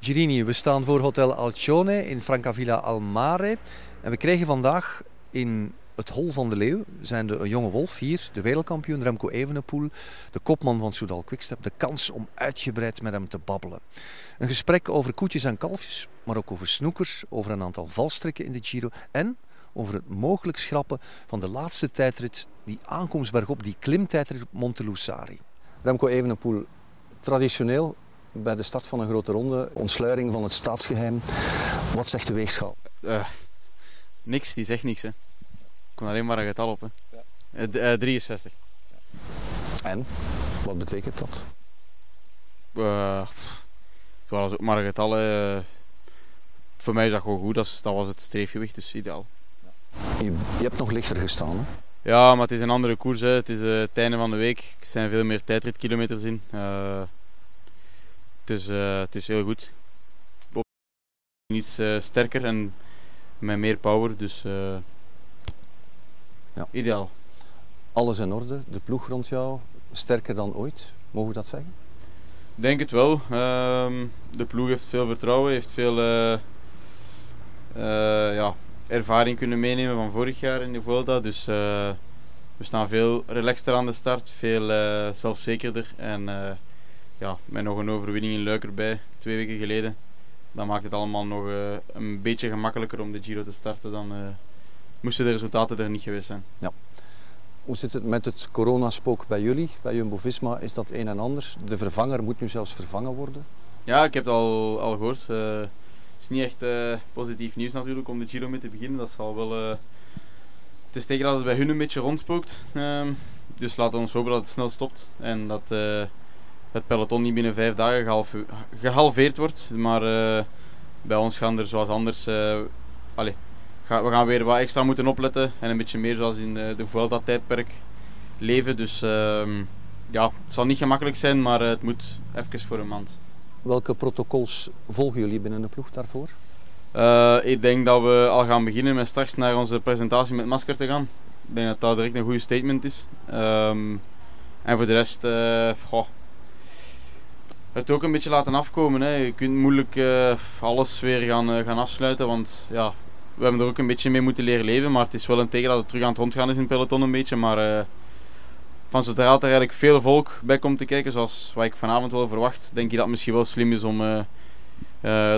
Girini, we staan voor Hotel Alcione in Francavilla Almare. En we krijgen vandaag in het Hol van de Leeuw zijn de jonge wolf hier, de wereldkampioen Remco Evenepoel, de kopman van Soudal Quickstep, de kans om uitgebreid met hem te babbelen. Een gesprek over koetjes en kalfjes, maar ook over snoekers, over een aantal valstrikken in de Giro en over het mogelijk schrappen van de laatste tijdrit, die aankomstberg op, die klimtijdrit op Montelusari. Remco Evenepoel, traditioneel bij de start van een grote ronde, ontsluiting van het staatsgeheim. Wat zegt de weegschaal? Uh, niks, die zegt niks. Hè. Ik kon alleen maar een getal op. Hè. Ja. Uh, 63. En? Wat betekent dat? Uh, was ook maar een getal. voor mij is dat gewoon goed. Dat, dat was het streefgewicht, dus ideaal. Je, je, hebt nog lichter gestaan, hè? Ja, maar het is een andere koers. Hè. Het is het einde van de week. Er zijn veel meer tijdritkilometers in. Uh, dus uh, het is heel goed. Iets sterker en met meer power. Dus ja. ideaal. Alles in orde. De ploeg rond jou sterker dan ooit. Mogen we dat zeggen? Ik denk het wel. Ehm, de ploeg heeft veel vertrouwen. Heeft veel ja, ervaring kunnen meenemen van vorig jaar in de Vuelta. Dus we staan veel relaxter aan de start, veel zelfzekerder. En ja, met nog een overwinning in Luik erbij, twee weken geleden. Dan maakt het allemaal nog een beetje gemakkelijker om de Giro te starten. Dan moesten de resultaten er niet geweest zijn. Ja. Hoe zit het met het coronaspook bij jullie, bij Jumbo-Visma? Is dat een en ander? De vervanger moet nu zelfs vervangen worden? Ja, ik heb het al, al gehoord is niet echt positief nieuws natuurlijk om de Giro mee te beginnen. Dat zal wel. Het is tegen dat het bij hun een beetje rondspookt. Uh, dus laten we ons hopen dat het snel stopt en dat het peloton niet binnen vijf dagen gehalve gehalveerd wordt. Maar bij ons gaan er zoals anders. allez, ga, we gaan weer wat extra moeten opletten en een beetje meer zoals in de Vuelta-tijdperk leven. Dus ehm, ja, het zal niet gemakkelijk zijn, maar het moet even voor een maand. Welke protocols volgen jullie binnen de ploeg daarvoor? Uh, ik denk dat we al gaan beginnen met straks naar onze presentatie met masker te gaan. Ik denk dat dat direct een goede statement is. Um, en voor de rest, uh, goh, het ook een beetje laten afkomen. Hè. Je kunt moeilijk uh, alles weer gaan, gaan afsluiten, want ja, we hebben er ook een beetje mee moeten leren leven. Maar het is wel een tegen dat het terug aan het rondgaan is in het peloton een beetje. Maar van zodra er eigenlijk veel volk bij komt te kijken, zoals wat ik vanavond wel verwacht, denk ik dat het misschien wel slim is om uh, uh,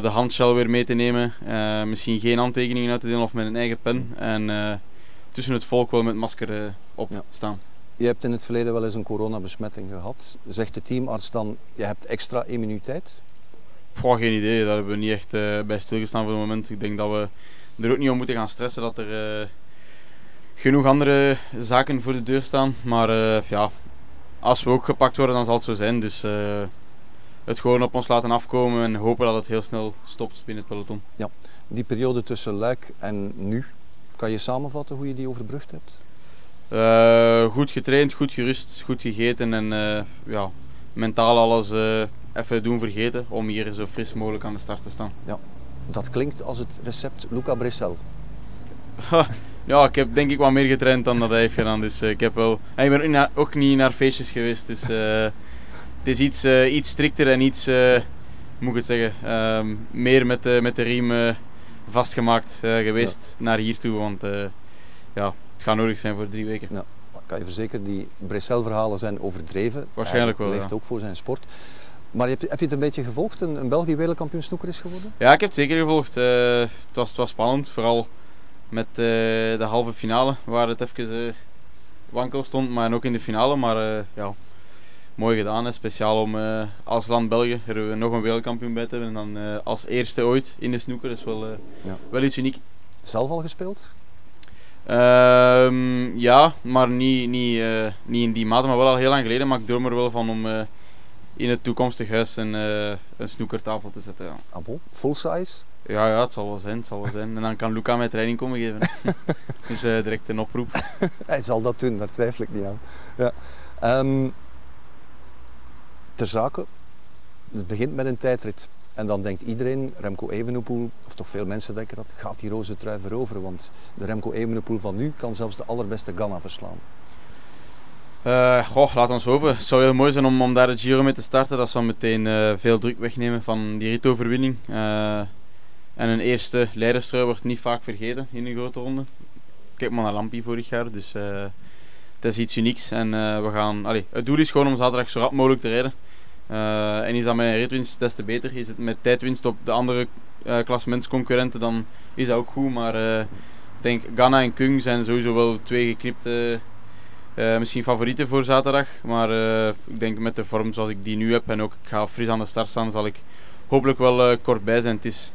de handshell weer mee te nemen. Uh, misschien geen handtekeningen uit te delen of met een eigen pen. En tussen het volk wel met masker op ja. staan. Je hebt in het verleden wel eens een coronabesmetting gehad. Zegt de teamarts dan, je hebt extra immuniteit? Goh, geen idee. Daar hebben we niet echt bij stilgestaan voor het moment. Ik denk dat we er ook niet om moeten gaan stressen dat er genoeg andere zaken voor de deur staan. Maar uh, ja, als we ook gepakt worden, dan zal het zo zijn. Dus het gewoon op ons laten afkomen en hopen dat het heel snel stopt binnen het peloton. Ja, die periode tussen Luik en nu, kan je samenvatten hoe je die overbrugd hebt? Uh, goed getraind, goed gerust, goed gegeten en ja, mentaal alles even doen vergeten om hier zo fris mogelijk aan de start te staan. Ja, dat klinkt als het recept Luca Bressel. Ja, ik heb denk ik wat meer getraind dan dat hij heeft gedaan. Dus ik heb wel... En ik ben ook niet naar feestjes geweest. Dus het is iets, iets strikter en iets, moet ik het zeggen, um, meer met, de met de riem vastgemaakt geweest ja. naar hier toe. Want ja, het gaat nodig zijn voor drie weken. Ja. Kan je verzekeren, die Bressel-verhalen zijn overdreven. Waarschijnlijk wel, Hij leeft ja. ook voor zijn sport. Maar heb je, heb je het een beetje gevolgd, een, een België wereldkampioen snoeker is geworden? Ja, ik heb het zeker gevolgd. het, was, het was spannend, vooral met uh, de halve finale, waar het even uh, wankel stond, maar ook in de finale. Maar ja, mooi gedaan. Hè. Speciaal om als land België er nog een wereldkampioen bij te hebben. En dan als eerste ooit in de snoeker. Dat is wel, ja. wel iets uniek. Zelf al gespeeld? Um, ja, maar niet, niet, niet in die mate, maar wel al heel lang geleden. Maar ik droom er wel van om in het toekomstig huis een, een snoekertafel te zetten. Ja. Ah, bon. Full size? Ja, ja, het zal wel zijn, het zal wel zijn. En dan kan Luca mij training komen geven. dus direct een oproep. Hij zal dat doen, daar twijfel ik niet aan. Ja. Um, ter zake, het begint met een tijdrit. En dan denkt iedereen, Remco Evenepoel, of toch veel mensen denken dat, gaat die roze trui veroveren. Want de Remco Evenepoel van nu kan zelfs de allerbeste Ganna verslaan. Uh, goh, laat ons hopen. Het zou heel mooi zijn om, om daar de Giro mee te starten. Dat zou meteen uh, veel druk wegnemen van die ritoverwinning. Uh, en een eerste leiderstrui wordt niet vaak vergeten in een grote ronde. Kijk maar naar Lampi vorig jaar, dus het is iets unieks. En we gaan, allee, het doel is gewoon om zaterdag zo rap mogelijk te rijden. En is dat met ritwinst des te beter. Is het met tijdwinst op de andere klassementsconcurrenten, dan is dat ook goed. Maar ik denk Ghana en Kung zijn sowieso wel twee geknipte uh, misschien favorieten voor zaterdag. Maar uh, ik denk met de vorm zoals ik die nu heb en ook ik ga fris aan de start staan, zal ik hopelijk wel uh, kort bij zijn. Het is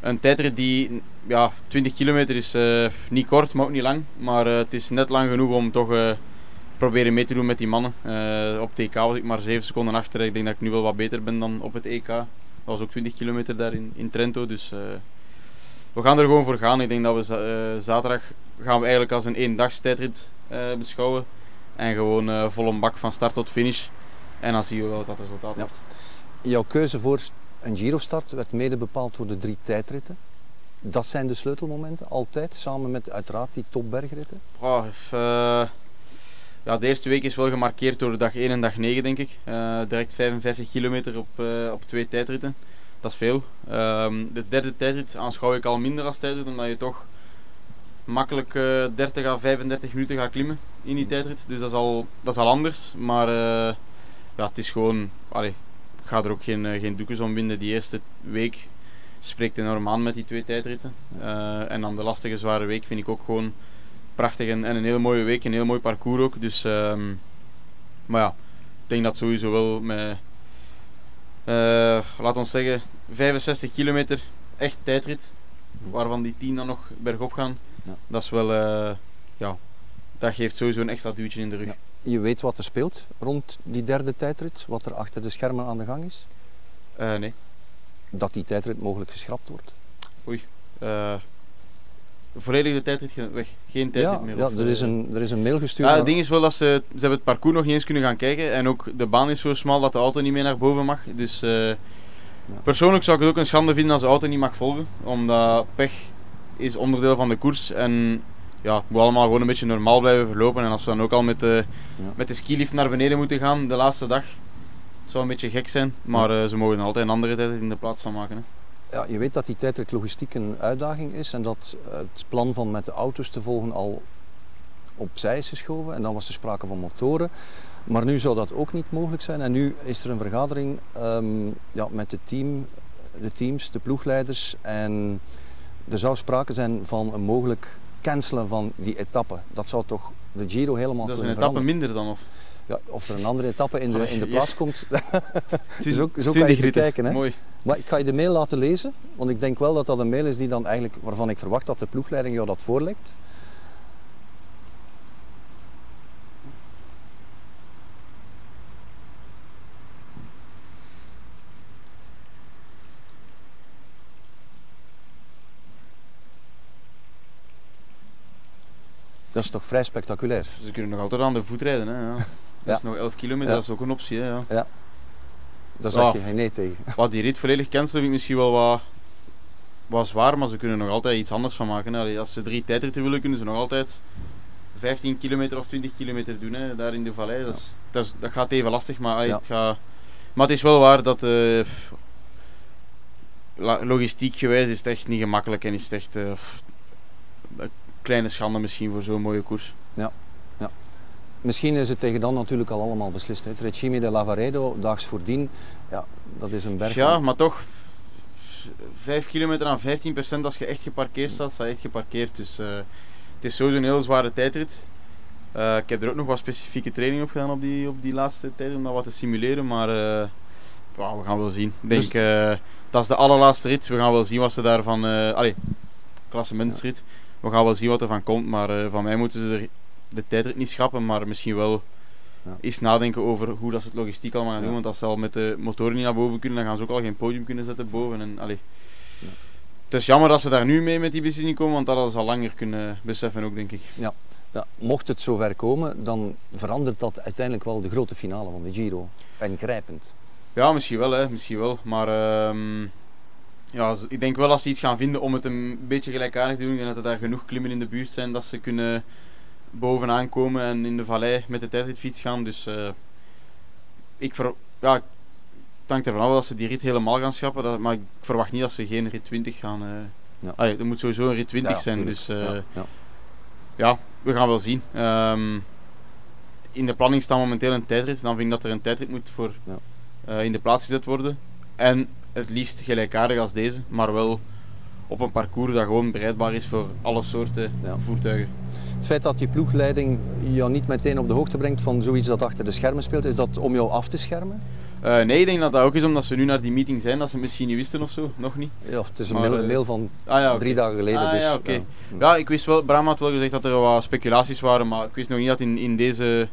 een tijdrit die, ja, 20 kilometer is niet kort, maar ook niet lang. Maar het is net lang genoeg om toch proberen mee te doen met die mannen. op TK was ik maar 7 seconden achter. Ik denk dat ik nu wel wat beter ben dan op het EK. Dat was ook 20 kilometer daar in, in Trento. Dus we gaan er gewoon voor gaan. Ik denk dat we zaterdag gaan we eigenlijk als een eendagstijdrit uh, beschouwen. En gewoon uh, vol een bak van start tot finish. En dan zien we wel wat dat resultaat ja. wordt. Jouw keuze voor een Giro-start werd mede bepaald door de drie tijdritten. Dat zijn de sleutelmomenten, altijd, samen met uiteraard die topbergritten? Oh, uh, ja, de eerste week is wel gemarkeerd door de dag 1 en dag 9, denk ik. Uh, direct 55 kilometer op, uh, op twee tijdritten. Dat is veel. Ehm, de derde tijdrit aanschouw ik al minder als tijdrit, omdat je toch makkelijk uh, eh, 30 à 35 minuten gaat klimmen in die tijdrit. Dus dat is al, dat is al anders. Maar ja, het is gewoon. Allee, ik ga er ook geen, geen doekjes om binden. Die eerste week spreekt enorm aan met die twee tijdritten. en dan de lastige, zware week vind ik ook gewoon prachtig en, en een heel mooie week. Een heel mooi parcours ook. Dus, um, maar ja, ik denk dat sowieso wel met. laat ons zeggen, 65 kilometer echt tijdrit. Waarvan die 10 dan nog bergop gaan ja. Dat is wel, uh, ja, dat geeft sowieso een extra duwtje in de rug. Je weet wat er speelt rond die derde tijdrit, wat er achter de schermen aan de gang is? Uh, nee. Dat die tijdrit mogelijk geschrapt wordt? Oei. Volledig de tijdrit weg. Geen tijdrit meer. Ja, er, is een, er is een mail gestuurd. Ja, het ding is wel dat ze, ze hebben het parcours nog niet eens kunnen gaan kijken. En ook de baan is zo smal dat de auto niet meer naar boven mag. Dus uh, ja. persoonlijk zou ik het ook een schande vinden als de auto niet mag volgen. Omdat pech is onderdeel van de koers. En ja, het moet allemaal gewoon een beetje normaal blijven verlopen. En als we dan ook al met de, ja. met de skilift naar beneden moeten gaan de laatste dag, zou een beetje gek zijn. Maar uh, ze mogen altijd een andere tijd in de plaats van maken. Hè. Ja, je weet dat die tijdrit logistiek een uitdaging is en dat het plan van met de auto's te volgen al opzij is geschoven. En dan was er sprake van motoren. Maar nu zou dat ook niet mogelijk zijn. En nu is er een vergadering um, ja, met het team, de teams, de ploegleiders en er zou sprake zijn van een mogelijk cancelen van die etappe. Dat zou toch de Giro helemaal Dat is een etappe minder dan? Of? Ja, of er een andere etappe in de, in de plaats komt. zo zo kan je kijken. Hè? Mooi. Maar ik ga je de mail laten lezen, want ik denk wel dat dat een mail is die dan eigenlijk, waarvan ik verwacht dat de ploegleiding jou dat voorlegt. Dat is toch vrij spectaculair. Ze kunnen nog altijd aan de voet rijden. Hè, ja. Dat is nog 11 kilometer, dat is ook een optie. Hè, ja. ja. Daar zeg je geen nee tegen. Wat die rit volledig cancelen vind ik misschien wel wat, wat zwaar, maar ze kunnen nog altijd iets anders van maken. Hè. Als ze drie tijdritten willen, kunnen ze nog altijd 15 kilometer of 20 kilometer doen, hè, daar in de vallei. Dat, is, dat, is, dat, gaat even lastig, maar, het gaat, maar het is wel waar dat uh, logistiek gewijs is het echt niet gemakkelijk en is het echt... Uh, kleine schande misschien voor zo'n mooie koers. Ja. Misschien is het tegen dan natuurlijk al allemaal beslist. Het Regime de Lavaredo, daags voordien, ja, dat is een berg. Ja, maar toch, 5 kilometer aan 15 procent als je echt geparkeerd staat, sta je echt geparkeerd. Dus uh, het is sowieso een heel zware tijdrit. Uh, ik heb er ook nog wat specifieke training op gedaan op die, op die laatste tijd om dat wat te simuleren, maar uh, wow, we gaan wel zien. Ik denk, dus... dat is de allerlaatste rit. We gaan wel zien wat ze daarvan... Allee, klassementsrit. Ja we gaan wel zien wat er van komt. Maar van mij moeten ze er de tijdrit niet schrappen, maar misschien wel ja. eens nadenken over hoe dat ze het logistiek allemaal gaan doen. Want als ze al met de motoren niet naar boven kunnen, dan gaan ze ook al geen podium kunnen zetten boven. En, allee. Het is jammer dat ze daar nu mee met die beslissing komen, want dat hadden ze al langer kunnen beseffen ook, denk ik. Ja. Ja, mocht het zover komen, dan verandert dat uiteindelijk wel de grote finale van de Giro. Ingrijpend. Ja, misschien wel, hè, misschien wel. Maar uh, ja, ik denk wel als ze iets gaan vinden om het een beetje gelijkaardig te doen en dat er daar genoeg klimmen in de buurt zijn dat ze kunnen bovenaan komen en in de vallei met de tijdritfiets gaan. Dus eh, ik ver, ja, het hangt ervan af dat ze die rit helemaal gaan schrappen. Dat, maar ik verwacht niet dat ze geen rit 20 gaan. Ja. Allee, er moet sowieso een rit 20 Ja, zijn. tuurlijk. Dus eh, ja, ja. ja, we gaan wel zien. Ehm, in de planning staat momenteel een tijdrit. Dan vind ik dat er een tijdrit moet voor Ja. in de plaats gezet worden. En het liefst gelijkaardig als deze, maar wel op een parcours dat gewoon bereidbaar is voor alle soorten Ja. voertuigen. Het feit dat je ploegleiding jou niet meteen op de hoogte brengt van zoiets dat achter de schermen speelt, is dat om jou af te schermen? Eh, nee, ik denk dat dat ook is omdat ze nu naar die meeting zijn, dat ze misschien niet wisten of zo. Nog niet. Ja, het is een Maar, mail, eh, mail van Ah ja, drie dagen geleden. Ah, dus, ja. Ja, ik wist wel, Bram had wel gezegd dat er wat speculaties waren, maar ik wist nog niet dat het in, in, deze,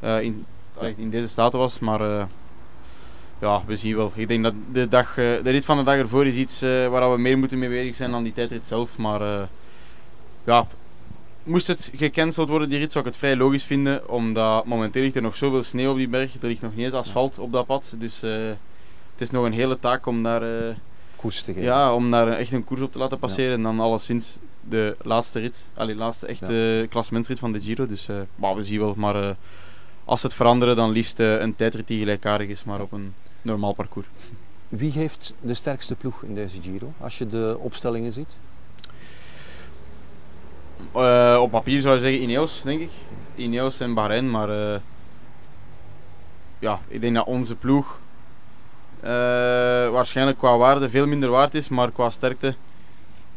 eh, in, allee, in deze staten was. Maar ja, we zien wel. Ik denk dat de, dag, de rit van de dag ervoor is iets waar we meer moeten mee bezig zijn dan die tijdrit zelf. Maar ja, moest het gecanceld worden, die rit, zou ik het vrij logisch vinden. Omdat momenteel ligt er nog zoveel sneeuw op die berg. Er ligt nog niet eens asfalt op dat pad. Dus eh, het is nog een hele taak om daar... eh, Koers te geven. ja, om daar echt een koers op te laten passeren. En dan alleszins de laatste rit, allee, laatste echte klassementsrit van de Giro. Dus eh, we zien wel. Maar als het veranderen, dan liefst een tijdrit die gelijkaardig is, maar op een normaal parcours. Wie heeft de sterkste ploeg in deze Giro, als je de opstellingen ziet? Eh, op papier zou je zeggen Ineos, denk ik. Ineos en Bahrein, maar eh, ja, ik denk dat onze ploeg eh, waarschijnlijk qua waarde veel minder waard is, maar qua sterkte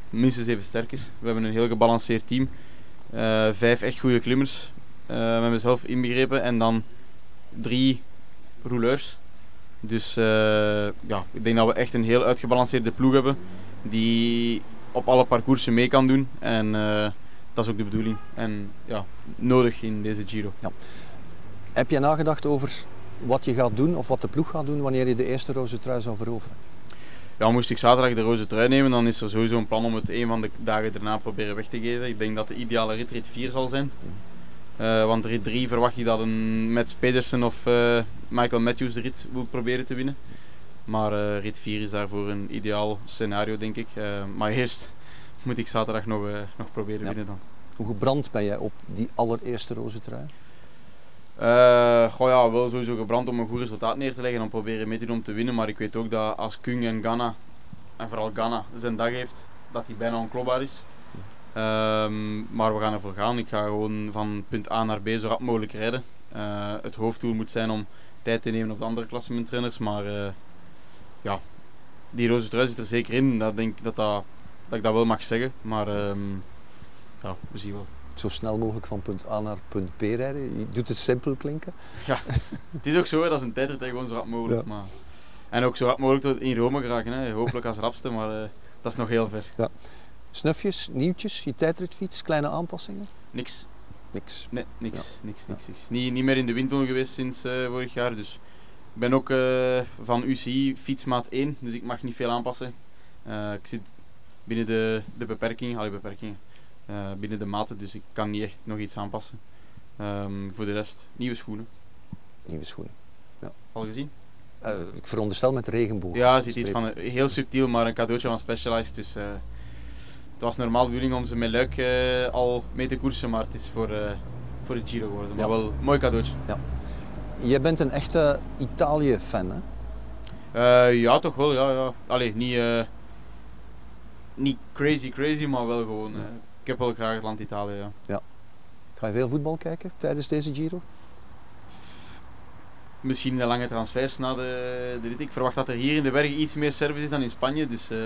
minstens even sterk is. We hebben een heel gebalanceerd team. Vijf echt goede klimmers, met mezelf inbegrepen, en dan drie rouleurs. Dus ja, ik denk dat we echt een heel uitgebalanceerde ploeg hebben die op alle parcoursen mee kan doen. En dat is ook de bedoeling. En ja, nodig in deze Giro. Heb je nagedacht over wat je gaat doen of wat de ploeg gaat doen wanneer je de eerste roze trui zou veroveren? Ja, moest ik zaterdag de roze trui nemen, dan is er sowieso een plan om het een van de dagen daarna proberen weg te geven. Ik denk dat de ideale rit rit 4 zal zijn. Eh, want rit 3 verwacht ik dat een Mats Pedersen of eh, Michael Matthews de rit wil proberen te winnen. Maar eh, rit 4 is daarvoor een ideaal scenario, denk ik. Maar eerst moet ik zaterdag nog, eh, nog proberen Ja. winnen dan. Hoe gebrand ben jij op die allereerste roze trui? Eh goh ja, wel sowieso gebrand om een goed resultaat neer te leggen en proberen mee te doen om te winnen. Maar ik weet ook dat als Kung en Ghana, en vooral Ghana, zijn dag heeft, dat hij bijna onklopbaar is. Ehm, maar we gaan ervoor gaan. Ik ga gewoon van punt A naar B zo rap mogelijk rijden. Eh, het hoofddoel moet zijn om tijd te nemen op de andere klassementrenners. Maar eh, ja, die roze trui zit er zeker in. Dat denk ik dat, dat, dat ik dat wel mag zeggen. Maar ehm, ja, we zien wel. Zo snel mogelijk van punt A naar punt B rijden. Je doet het simpel klinken. Het is ook zo, dat is een tijdrit gewoon zo rap mogelijk. Maar... En ook zo rap mogelijk tot in Rome geraken. Hè. Hopelijk als rapste, maar eh, dat is nog heel ver. Snufjes, nieuwtjes, je tijdritfiets, kleine aanpassingen? Niks. Niks. Nee, niks. Ja. Niks, niks, niks. Niet, niet meer in de windtunnel geweest sinds eh, vorig jaar. Dus ik ben ook eh, van UCI fietsmaat 1, dus ik mag niet veel aanpassen. Ik zit binnen de, de beperking, allee, beperkingen, eh, binnen de maten, dus ik kan niet echt nog iets aanpassen. Ehm, voor de rest, nieuwe schoenen. Nieuwe schoenen. Al gezien? Eh, ik veronderstel met regenboog. Ja, zit iets van eh, heel subtiel, maar een cadeautje van Specialized. Dus het was normaal de bedoeling om ze met Luik al mee te koersen, maar het is voor, voor de Giro geworden. Maar Ja. wel een mooi cadeautje. Jij bent een echte Italië-fan, hè? Ja, toch wel. Ja, ja. Allee, niet, niet crazy, crazy, maar wel gewoon. eh, ik heb wel graag het land Italië. Ja. Ga je veel voetbal kijken tijdens deze Giro? Misschien de lange transfers na de, de rit. Ik verwacht dat er hier in de bergen iets meer service is dan in Spanje. Dus eh,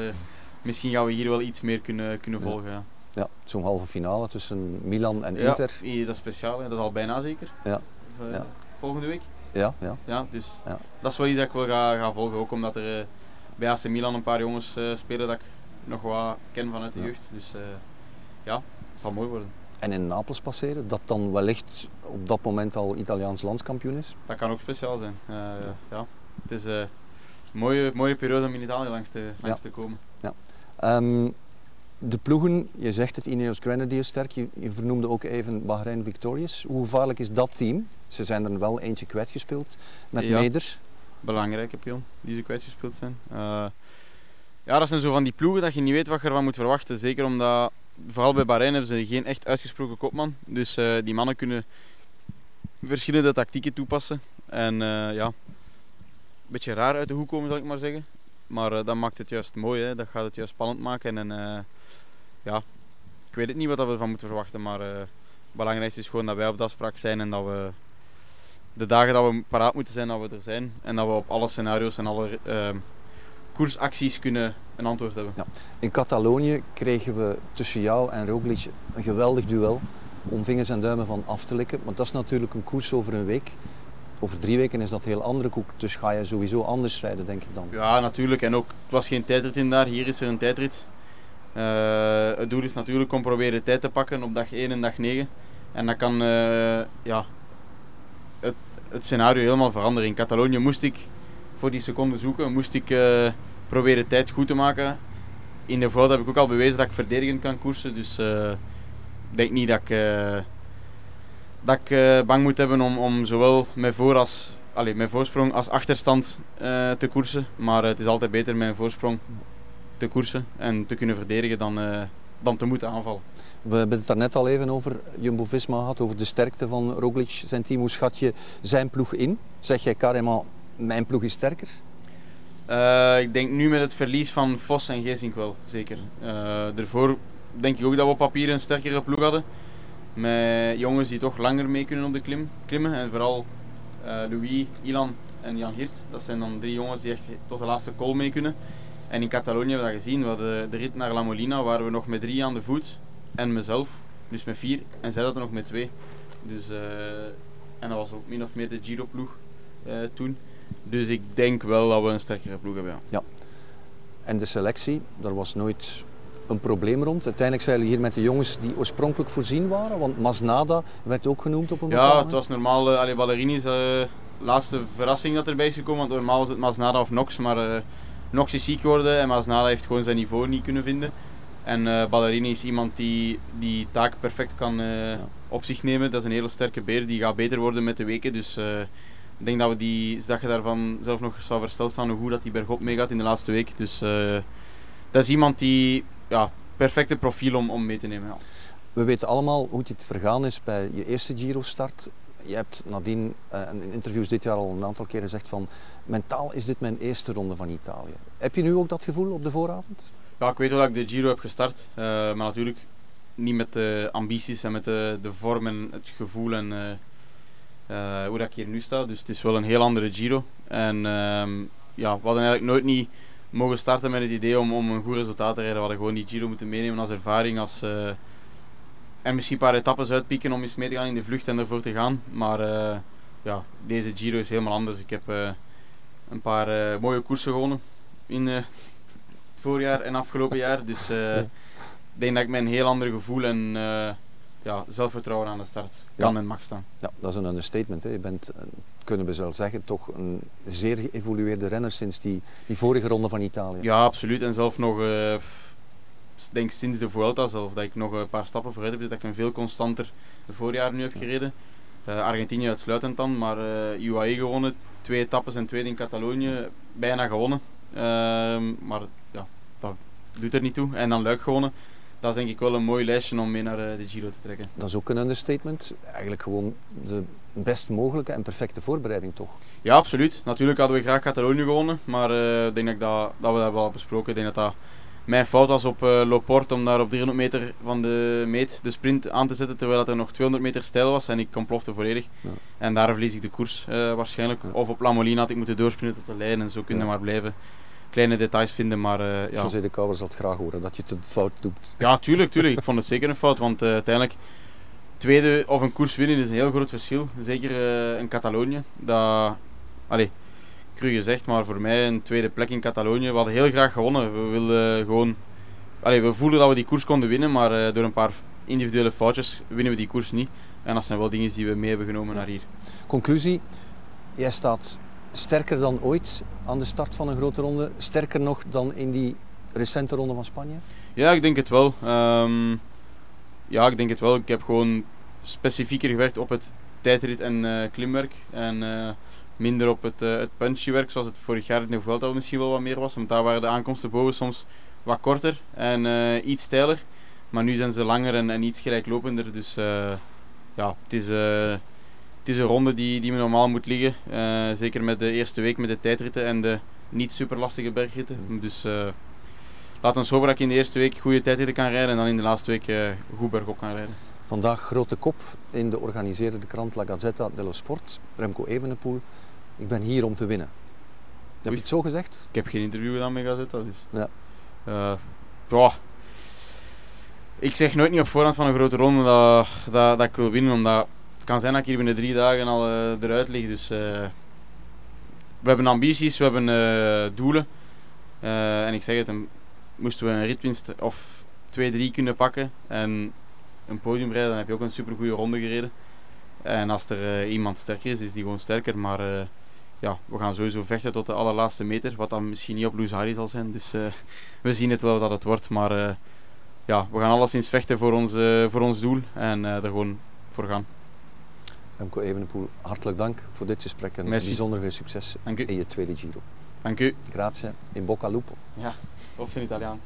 misschien gaan we hier wel iets meer kunnen, kunnen Ja. volgen. Ja. Ja, zo'n halve finale tussen Milan en Ja, Inter. i- dat is speciaal, hè. dat is al bijna zeker. Ja. Eh, Ja. Volgende week. Ja, ja. Ja, dus Ja. dat is wel iets dat ik wel ga, ga volgen. Ook omdat er bij AC Milan een paar jongens spelen dat ik nog wat ken vanuit de Ja. jeugd. Dus eh, ja, het zal mooi worden. En in Napels passeren, dat dan wellicht op dat moment al Italiaans landskampioen is. Dat kan ook speciaal zijn. Eh, ja. Het is eh, een mooie, mooie periode om in Italië langs te, langs te komen. Ehm, de ploegen, je zegt het, Ineos Grenadiers sterk, je, je vernoemde ook even Bahrein Victorious. Hoe gevaarlijk is dat team? Ze zijn er wel eentje kwijtgespeeld met Ja. Meder. Belangrijke pion die ze kwijtgespeeld zijn. Eh, ja, dat zijn zo van die ploegen dat je niet weet wat je ervan moet verwachten. Zeker omdat vooral bij Bahrein hebben ze geen echt uitgesproken kopman. Dus eh, die mannen kunnen verschillende tactieken toepassen. En eh, ja, een beetje raar uit de hoek komen, zal ik maar zeggen. Maar uh, dat maakt het juist mooi, hè. dat gaat het juist spannend maken. En ja, ik weet het niet wat we ervan moeten verwachten, maar het belangrijkste is gewoon dat wij op de afspraak zijn en dat we de dagen dat we paraat moeten zijn, dat we er zijn. En dat we op alle scenario's en alle koersacties kunnen een antwoord hebben. Ja. In Catalonië kregen we tussen jou en Roglic een geweldig duel om vingers en duimen van af te likken. Want dat is natuurlijk een koers over een week. Over drie weken is dat een heel andere koek. Dus ga je sowieso anders rijden, denk ik dan. Ja, natuurlijk. En ook, het was geen tijdrit in daar. Hier is er een tijdrit. Uh, het doel is natuurlijk om proberen tijd te pakken op dag 1 en dag 9. En dat kan uh, ja, het, het scenario helemaal veranderen. In Catalonië moest ik voor die seconde zoeken. Moest ik uh, proberen tijd goed te maken. In de Vuelta heb ik ook al bewezen dat ik verdedigend kan koersen. Dus uh, ik denk niet dat ik, uh, dat ik uh, bang moet hebben om, om zowel mijn, voor als, allez, mijn voorsprong als achterstand te koersen. Maar het is altijd beter mijn voorsprong te koersen en te kunnen verdedigen dan, dan te moeten aanvallen. We hebben het daarnet al even over Jumbo-Visma gehad, over de sterkte van Roglic, zijn team. Hoe schat je zijn ploeg in? Zeg jij carrément, mijn ploeg is sterker? Uh, ik denk nu met het verlies van Vos en Geesink wel, zeker. Daarvoor denk ik ook dat we op papier een sterkere ploeg hadden. Met jongens die toch langer mee kunnen op de klim, klimmen. En vooral uh, Louis, Ilan en Jan Hirt. Dat zijn dan drie jongens die echt tot de laatste call mee kunnen. En in Catalonië hebben we dat gezien. We hadden de rit naar La Molina waren we nog met drie aan de voet. En mezelf. Dus met vier. En zij hadden nog met twee. Dus, en dat was ook min of meer de Giro-ploeg toen. Dus ik denk wel dat we een sterkere ploeg hebben. Ja. ja. En de selectie, daar was nooit een probleem rond. Uiteindelijk zijn jullie hier met de jongens die oorspronkelijk voorzien waren. Want Masnada werd ook genoemd op een Ja, het was normaal. Uh, Ballerini is de uh, laatste verrassing dat erbij is gekomen. Want normaal was het Masnada of Nox. Maar uh, Nox is ziek geworden en Masnada heeft gewoon zijn niveau niet kunnen vinden. En uh, Ballerini is iemand die die taak perfect kan ja. op zich nemen. Dat is een hele sterke beer. Die gaat beter worden met de weken. Dus ik denk dat, we die, dat je daarvan zelf nog zou versteld staan hoe goed dat die bergop meegaat in de laatste week. Dus uh, dat is iemand die ja, perfecte profiel om, om mee te nemen. Ja. We weten allemaal hoe het vergaan is bij je eerste Giro-start. Je hebt nadien uh, in interviews dit jaar al een aantal keren gezegd van mentaal is dit mijn eerste ronde van Italië. Heb je nu ook dat gevoel op de vooravond? Ja, ik weet wel dat ik de Giro heb gestart. Uh, maar natuurlijk niet met de ambities en met de, de vorm en het gevoel en uh, hoe ik hier nu sta. Dus het is wel een heel andere Giro. En um, ja, we hadden eigenlijk nooit niet mogen starten met het idee om, om een goed resultaat te rijden. We hadden gewoon die Giro moeten meenemen als ervaring. Als, uh, en misschien een paar etappes uitpieken om eens mee te gaan in de vlucht en ervoor te gaan. Maar uh, ja, deze Giro is helemaal anders. Ik heb een paar mooie koersen gewonnen in het voorjaar en afgelopen jaar. Dus ik denk dat ik met een heel ander gevoel en ja, zelfvertrouwen aan de start kan en mag staan. Ja, dat is een understatement. Hè. Je bent, eh, kunnen we wel zeggen, toch een zeer geëvolueerde renner sinds die, die vorige ronde van Italië. Ja, absoluut. En zelf nog, uh, denk sinds de Vuelta zelf, dat ik nog een paar stappen vooruit heb. Dat ik een veel constanter voorjaar nu heb gereden. Uh, Argentinië uitsluitend dan, maar uh, UAE gewonnen. Twee etappes en tweede in Catalonië, bijna gewonnen. Ehm, maar ja, dat doet er niet toe. En dan Luik gewonnen dat is denk ik wel een mooi lijstje om mee naar eh, de Giro te trekken. Dat is ook een understatement. Eigenlijk gewoon de best mogelijke en perfecte voorbereiding toch? Ja, absoluut. Natuurlijk hadden we graag Catalonië gewonnen, maar uh, ik denk dat, dat, dat, we dat wel besproken. Ik denk dat dat mijn fout was op uh, Loport om daar op 300 meter van de meet de sprint aan te zetten, terwijl er nog 200 meter stijl was en ik ontplofte volledig. Ja. En daar verlies ik de koers uh, waarschijnlijk. Ja. Of op La Molina had ik moeten doorspringen tot de lijn en zo kunnen ja. maar blijven kleine details vinden. Maar, uh, ja. José de Kouwer zal het graag horen dat je het een fout doet. Ja, tuurlijk, tuurlijk. Ik vond het zeker een fout, want uh, uiteindelijk tweede of een koers winnen is een heel groot verschil. Zeker uh, in Catalonië. Dat, allee, cru gezegd, maar voor mij een tweede plek in Catalonië. We hadden heel graag gewonnen. We wilden gewoon, allee, we voelden dat we die koers konden winnen, maar door een paar individuele foutjes winnen we die koers niet. En dat zijn wel dingen die we mee hebben genomen naar hier. Conclusie, jij staat sterker dan ooit aan de start van een grote ronde. Sterker nog dan in die recente ronde van Spanje? Ja, ik denk het wel. Um, ja, ik denk het wel. Ik heb gewoon specifieker gewerkt op het tijdrit en uh, klimwerk. En uh, minder op het, uh, het punchywerk, zoals het vorig jaar in de Vuelta misschien wel wat meer was. Want daar waren de aankomsten boven soms wat korter en iets steiler. Maar nu zijn ze langer en, en iets gelijklopender. Dus eh, ja, het is, eh, is een ronde die, die me normaal moet liggen. Eh, zeker met de eerste week met de tijdritten en de niet super lastige bergritten. Dus uh, laat ons hopen dat ik in de eerste week goede tijdritten kan rijden en dan in de laatste week uh, goed bergop kan rijden. Vandaag grote kop in de organiseerde krant La Gazzetta dello Sport. Remco Evenepoel. Ik ben hier om te winnen. Heb Oei. je het zo gezegd? Ik heb geen interview gedaan met Gazetta, dus... Ja. Ja. Ik zeg nooit niet op voorhand van een grote ronde dat, dat, dat ik wil winnen, omdat kan zijn dat ik hier binnen drie dagen al eh, eruit lig. Dus, eh, we hebben ambities, we hebben eh, doelen. En ik zeg het, moesten we een ritwinst of 2-3 kunnen pakken en een podium rijden, dan heb je ook een super goede ronde gereden. En als er iemand sterker is, is die gewoon sterker. Maar ja, we gaan sowieso vechten tot de allerlaatste meter. Wat dan misschien niet op Louzari zal zijn. Dus we zien het wel dat het wordt. Maar ja, we gaan alleszins vechten voor ons, eh, voor ons doel. En er gewoon voor gaan. Remco Evenepoel, hartelijk dank voor dit gesprek en Merci. bijzonder veel succes Dank u. in je tweede Giro. Dank u. Grazie, in bocca al lupo. Of in Italiaans.